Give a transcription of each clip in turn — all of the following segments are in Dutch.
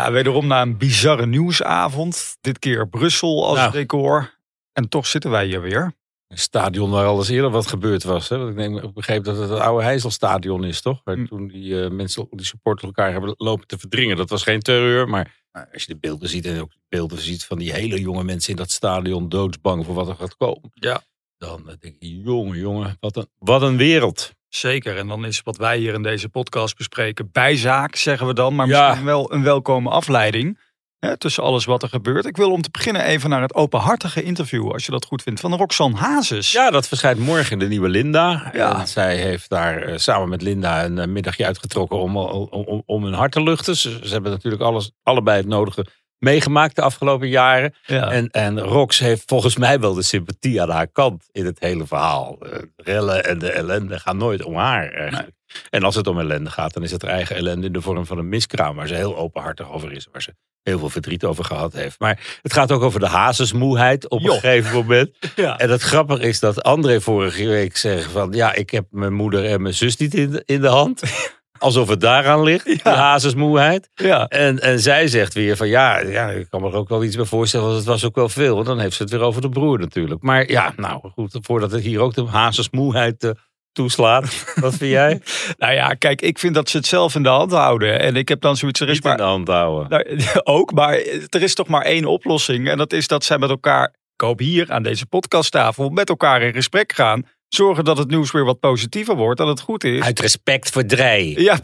Ja, wederom na een bizarre nieuwsavond. Dit keer Brussel als Nou. decor. En toch zitten wij hier weer. Een stadion waar al eens eerder wat gebeurd was. Hè? Want ik, neem, ik begreep dat het het oude Heizelstadion is, toch? Waar Hm. toen die eh, mensen, die supporters elkaar hebben lopen te verdringen. Dat was geen terreur, maar als je de beelden ziet en ook de beelden ziet van die hele jonge mensen in dat stadion doodsbang voor wat er gaat komen. Ja. Dan eh, denk je, jongen, jongen, wat een, wat een wereld. Zeker. En dan is wat wij hier in deze podcast bespreken bijzaak, zeggen we dan. Maar Ja. misschien wel een welkome afleiding. Hè, tussen alles wat er gebeurt. Ik wil om te beginnen even naar het openhartige interview, als je dat goed vindt, van Roxanne Hazes. Ja, dat verschijnt morgen in de nieuwe Linda. Ja. En zij heeft daar eh, samen met Linda een eh, middagje uitgetrokken om, om, om, om hun hart te luchten. Ze, ze hebben natuurlijk alles, allebei het nodige meegemaakt de afgelopen jaren. Ja. En, en Rox heeft volgens mij wel de sympathie aan haar kant in het hele verhaal. Eh, De rellen en de ellende gaan nooit om haar eigenlijk. En als het om ellende gaat, dan is het haar eigen ellende in de vorm van een miskraam. Waar ze heel openhartig over is. Waar ze heel veel verdriet over gehad heeft. Maar het gaat ook over de hazesmoeheid op een gegeven moment. Ja. En het grappige is dat André vorige week zegt van... ja, ik heb mijn moeder en mijn zus niet in de, in de hand. Alsof het daaraan ligt, die hazesmoeheid. ja. En, en zij zegt weer van ja, ja, ik kan me er ook wel iets bij voorstellen, want het was ook wel veel. Want dan heeft ze het weer over de broer natuurlijk. Maar ja, nou goed, voordat het hier ook de hazesmoeheid eh, toeslaat. Wat vind jij? Nou ja, kijk, ik vind dat ze het zelf in de hand houden. En ik heb dan zoiets, er is Niet in maar de hand houden. Nou, ook, maar er is toch maar één oplossing. En dat is dat zij met elkaar, ik hoop hier aan deze podcasttafel, met elkaar in gesprek gaan. Zorgen dat het nieuws weer wat positiever wordt, dat het goed is. Uit respect voor Drey. Ja,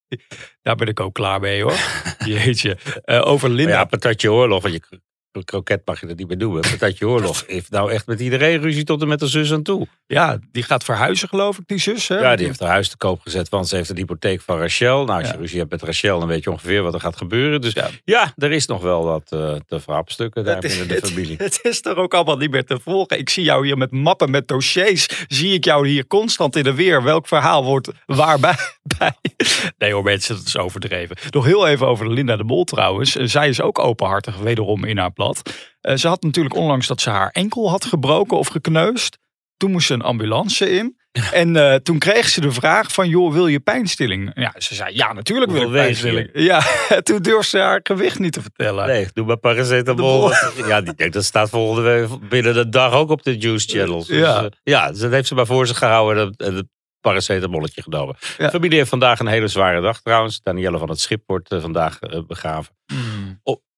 daar ben ik ook klaar mee hoor. Jeetje. Eh, over Maar Linda. ja, patatje oorlog, je kroket mag je er niet meer doen. Patatje oorlog heeft nou echt met iedereen ruzie tot en met de zus aan toe. Ja, die gaat verhuizen geloof ik, die zus. Hè? Ja, die heeft haar huis te koop gezet, want ze heeft een hypotheek van Rachel. Nou, als je Ja. ruzie hebt met Rachel, dan weet je ongeveer wat er gaat gebeuren. Dus Ja. ja, er is nog wel wat eh te verhapstukken daar Het is- binnen de familie. Het is toch ook allemaal niet meer te volgen. Ik zie jou hier met mappen, met dossiers. Zie ik jou hier constant in de weer. Welk verhaal wordt waarbij? Bij? Nee hoor mensen, dat is overdreven. Nog heel even over Linda de Mol trouwens. Eh, Zij is ook openhartig wederom in haar Eh, ze had natuurlijk onlangs dat ze haar enkel had gebroken of gekneusd. Toen moest ze een ambulance in. En eh, toen kreeg ze de vraag van, joh, wil je pijnstilling? Ja, ze zei, ja, natuurlijk wil ik Hoeveel pijnstilling. Ja, toen durfde ze haar gewicht niet te vertellen. Nee, doe maar paracetamol. Ja, die denkt dat staat volgende week binnen de dag ook op de juice channels. Dus, Ja. eh, ja, dus dat heeft ze maar voor zich gehouden en het paracetamolletje genomen. Ja. De familie heeft vandaag een hele zware dag trouwens. Danielle van het Schip wordt vandaag begraven. Hmm.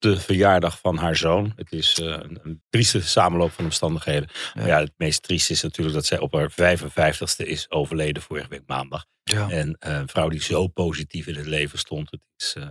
De verjaardag van haar zoon. Het is eh, een, trieste samenloop van omstandigheden. Maar ja, het meest trieste is natuurlijk dat zij op haar 55ste is overleden vorige week maandag. Ja. En eh, een vrouw die zo positief in het leven stond. Het is eh,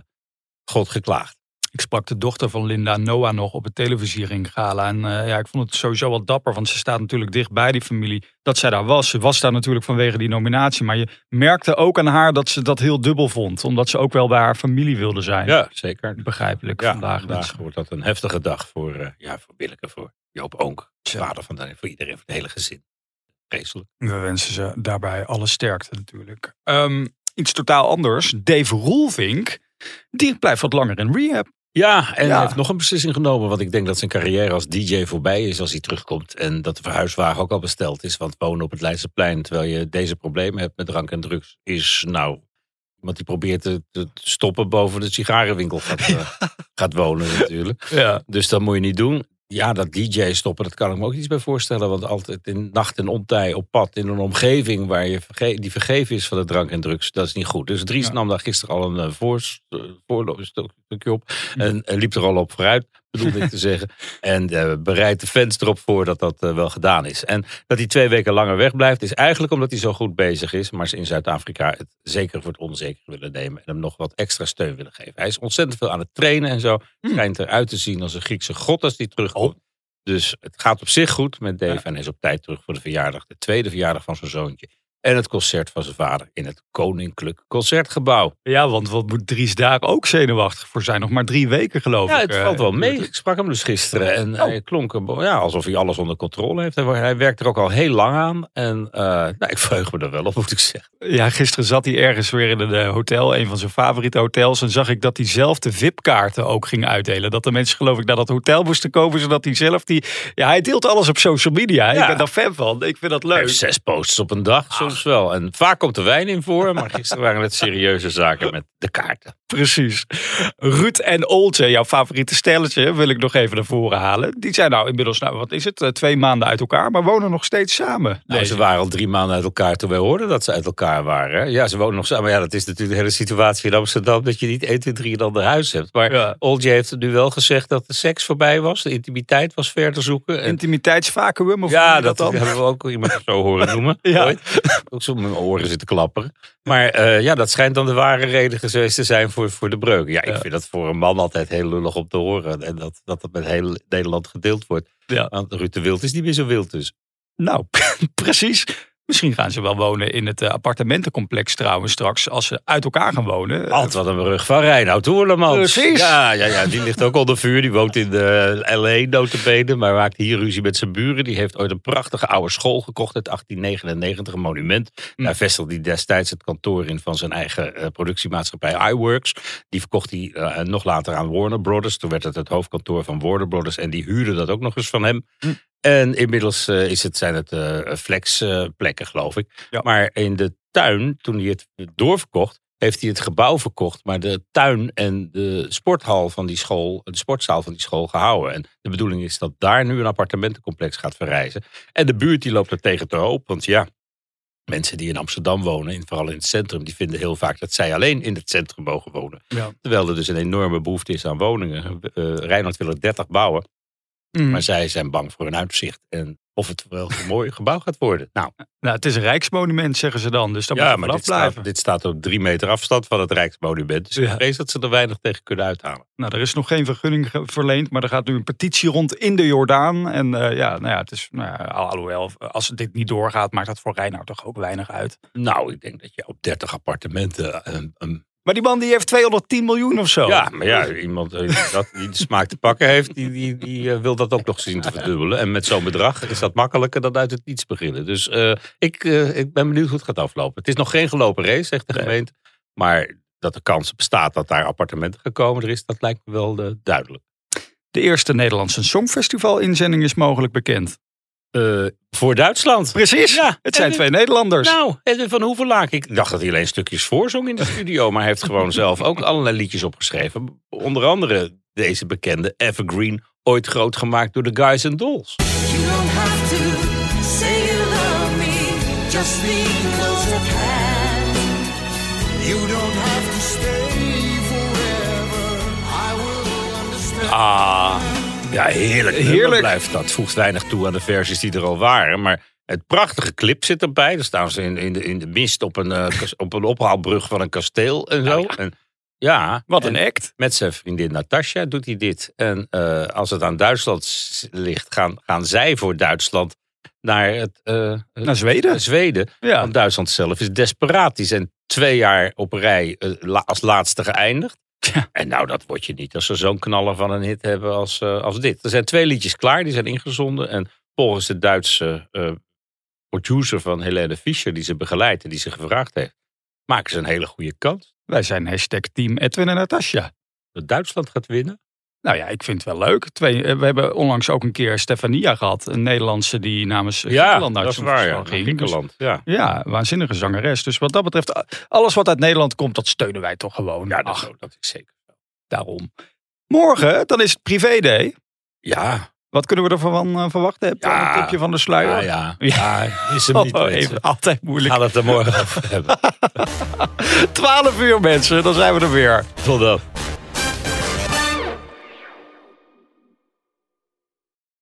God geklaagd. Ik sprak de dochter van Linda Noah nog op het televisiering gala. En eh, ja, ik vond het sowieso wel dapper, want ze staat natuurlijk dicht bij die familie. Dat zij daar was. Ze was daar natuurlijk vanwege die nominatie. Maar je merkte ook aan haar dat ze dat heel dubbel vond. Omdat ze ook wel bij haar familie wilde zijn. Ja, zeker. Begrijpelijk Ja, vandaag. vandaag wordt dat een heftige dag voor, eh, ja, voor Willeke, voor Joop. Tja. Vader van Daniel, voor iedereen, voor het hele gezin. Vreselijk. We wensen ze daarbij alle sterkte natuurlijk. Ehm, iets totaal anders. Dave Roelvink, die blijft wat langer in rehab. Ja, en Ja. hij heeft nog een beslissing genomen. Want ik denk dat zijn carrière als DJ voorbij is als hij terugkomt. En dat de verhuiswagen ook al besteld is. Want wonen op het Leidseplein, terwijl je deze problemen hebt met drank en drugs, is nou... Iemand die probeert te, te stoppen boven de sigarenwinkel gaat, eh, gaat wonen natuurlijk. Ja. Dus dat moet je niet doen. Ja, dat DJ stoppen, dat kan ik me ook iets bij voorstellen. Want altijd in nacht en ontij op pad in een omgeving waar je verge- die vergeven is van de drank en drugs, dat is niet goed. Dus Dries Ja. nam daar gisteren al een eh, voors- eh, voorloopstukje op. En liep er al op vooruit, bedoelde ik te zeggen. En eh, bereidt de fans erop voor dat dat eh, wel gedaan is. En dat hij twee weken langer wegblijft, is eigenlijk omdat hij zo goed bezig is. Maar ze in Zuid-Afrika het zeker voor het onzeker willen nemen. En hem nog wat extra steun willen geven. Hij is ontzettend veel aan het trainen en zo. Schijnt eruit te zien als een Griekse god als hij terugkomt. Dus het gaat op zich goed met Dave. Ja. En hij is op tijd terug voor de verjaardag. De tweede verjaardag van zijn zoontje. En het concert van zijn vader in het Koninklijk Concertgebouw. Ja, want wat moet Dries daar ook zenuwachtig voor zijn? Nog maar drie weken geloof Ja, ik. het eh, valt wel mee. Ik sprak hem dus gisteren en hij klonk ja, alsof hij alles onder controle heeft. Hij, werkt er ook al heel lang aan. En eh, nou, ik verheug me er wel op, moet ik zeggen. Ja, gisteren zat hij ergens weer in een eh, hotel, een van zijn favoriete hotels. En zag ik dat hij zelf de VIP-kaarten ook ging uitdelen. Dat de mensen geloof ik naar dat hotel moesten komen, zodat hij zelf die... Ja, hij deelt alles op social media. Ja. Ik ben daar fan van. Ik vind dat Hij leuk. heeft zes posts op een dag, soms wel. En vaak komt er wijn in voor, maar gisteren waren het serieuze zaken met de kaarten. Precies. Ruud en Oltje, jouw favoriete stelletje, wil ik nog even naar voren halen. Die zijn nou inmiddels, nou wat is het, eh, twee maanden uit elkaar, maar wonen nog steeds samen. Nou, Nee, ze waren al drie maanden uit elkaar toen wij hoorden dat ze uit elkaar waren. Ja, ze wonen nog samen. Maar ja, dat is natuurlijk de hele situatie in Amsterdam. Dat je niet 1, 2, 3 een ander huis hebt. Maar Ja. Olje heeft nu wel gezegd dat de seks voorbij was. De intimiteit was ver te zoeken. En Intimiteitsvacuum, of ja, dat, dan? hebben we ook iemand zo horen noemen. Ja. Ooit. Ook zo mijn oren zitten klapperen. Maar eh, ja, dat schijnt dan de ware reden geweest te zijn voor, voor de breuk. Ja, ik vind dat voor een man altijd heel lullig om te horen. En dat dat, het met heel Nederland gedeeld wordt. Ja. Want Ruud de Wild is niet meer zo wild dus. Nou, precies. Misschien gaan ze wel wonen in het eh, appartementencomplex trouwens straks, als ze uit elkaar gaan wonen. Altijd wat een rug van Reinoud Hoorlemans. Precies. Ja, ja, ja, die ligt ook onder vuur. Die woont in de L.A. notabene, maar maakt hier ruzie met zijn buren. Die heeft ooit een prachtige oude school gekocht uit 1899, een monument. Hm. Daar vestigde hij destijds het kantoor in van zijn eigen eh, productiemaatschappij iWorks. Die verkocht hij eh, nog later aan Warner Brothers. Toen werd het het hoofdkantoor van Warner Brothers en die huurde dat ook nog eens van hem. Hm. En inmiddels eh, is het, zijn het eh flexplekken, geloof ik. Ja. Maar in de tuin, toen hij het doorverkocht, heeft hij het gebouw verkocht, maar de tuin en de sporthal van die school, de sportzaal van die school gehouden. En de bedoeling is dat daar nu een appartementencomplex gaat verrijzen. En de buurt die loopt er tegen te hoop, want ja, mensen die in Amsterdam wonen, en vooral in het centrum, die vinden heel vaak dat zij alleen in het centrum mogen wonen. Ja. Terwijl er dus een enorme behoefte is aan woningen. Uh, Rijnland wil er 30 bouwen, Mm. maar zij zijn bang voor hun uitzicht en of het wel een mooi gebouw gaat worden. Nou, Nou, het is een rijksmonument, zeggen ze dan. Dus ja, moet maar dit blijven. staat, dit staat op drie meter afstand van het Rijksmonument. Dus ik vrees dat ze er weinig tegen kunnen uithalen. Nou, er is nog geen vergunning verleend, maar er gaat nu een petitie rond in de Jordaan. En eh, ja, nou ja, het is, nou ja, al- alhoewel, als dit niet doorgaat, maakt dat voor Reinoud toch ook weinig uit. Nou, ik denk dat je op 30 appartementen een, een Maar die man die heeft 210 miljoen of zo. Ja, maar ja, iemand eh, die, dat, die de smaak te pakken heeft, die, die, die eh, wil dat ook nog zien te verdubbelen. En met zo'n bedrag is dat makkelijker dan uit het niets beginnen. Dus eh, ik, eh, ik ben benieuwd hoe het gaat aflopen. Het is nog geen gelopen race, zegt de gemeente. Maar dat de kans bestaat dat daar appartementen gekomen er is, dat lijkt me wel eh, duidelijk. De eerste Nederlandse Songfestival-inzending is mogelijk bekend. Eh, voor Duitsland. Precies, Ja, het zijn en- twee Nederlanders. Nou, Edwin van Hoevelaak. Ik dacht dat hij alleen stukjes voorzong in de studio. Maar hij heeft gewoon zelf ook allerlei liedjes opgeschreven. Onder andere deze bekende Evergreen. Ooit groot gemaakt door de Guys and Dolls. You don't have to say you love me, just be close at hand. You don't have to stay forever. I will understand. Ah, ja, heerlijk. Heerlijk. Blijft dat. Voegt weinig toe aan de versies die er al waren. Maar het prachtige clip zit erbij. Daar staan ze in, in, de, in de mist op een, eh, op een ophaalbrug van een kasteel en zo. En, ja, Wat een en act. Met zijn vriendin Natasja doet hij dit. En eh, als het aan Duitsland ligt, gaan, gaan zij voor Duitsland naar het, eh, Naar Zweden. Zweden. Ja. Want Duitsland zelf is desperaat. Die zijn twee jaar op rij la- als laatste geëindigd. Ja. En nou, dat word je niet als ze zo'n knaller van een hit hebben als, eh, als dit. Er zijn twee liedjes klaar, die zijn ingezonden. En volgens de Duitse eh, producer van Helene Fischer, die ze begeleidt en die ze gevraagd heeft, maken ze een hele goede kans. Wij zijn hashtag team Edwin en Natasja. Dat Duitsland gaat winnen. Nou ja, ik vind het wel leuk. Twee, eh, we hebben onlangs ook een keer Stefania gehad. Een Nederlandse die namens Griekenland naar is waar. Ja. Ging. Dus- Griekenland, ja. Ja, waanzinnige zangeres. Dus wat dat betreft, alles wat uit Nederland komt, dat steunen wij toch gewoon. Ja, dat, Ach, dat is zeker. daarom. Morgen, dan is het privé-day. Ja, Wat kunnen we ervan uh, verwachten? Heb je Ja. een tipje van de sluier? ja, ja. ja is hem niet Oh, even, altijd moeilijk. gaan het er morgen over hebben. 12 uur mensen, dan zijn we er weer. Tot dan.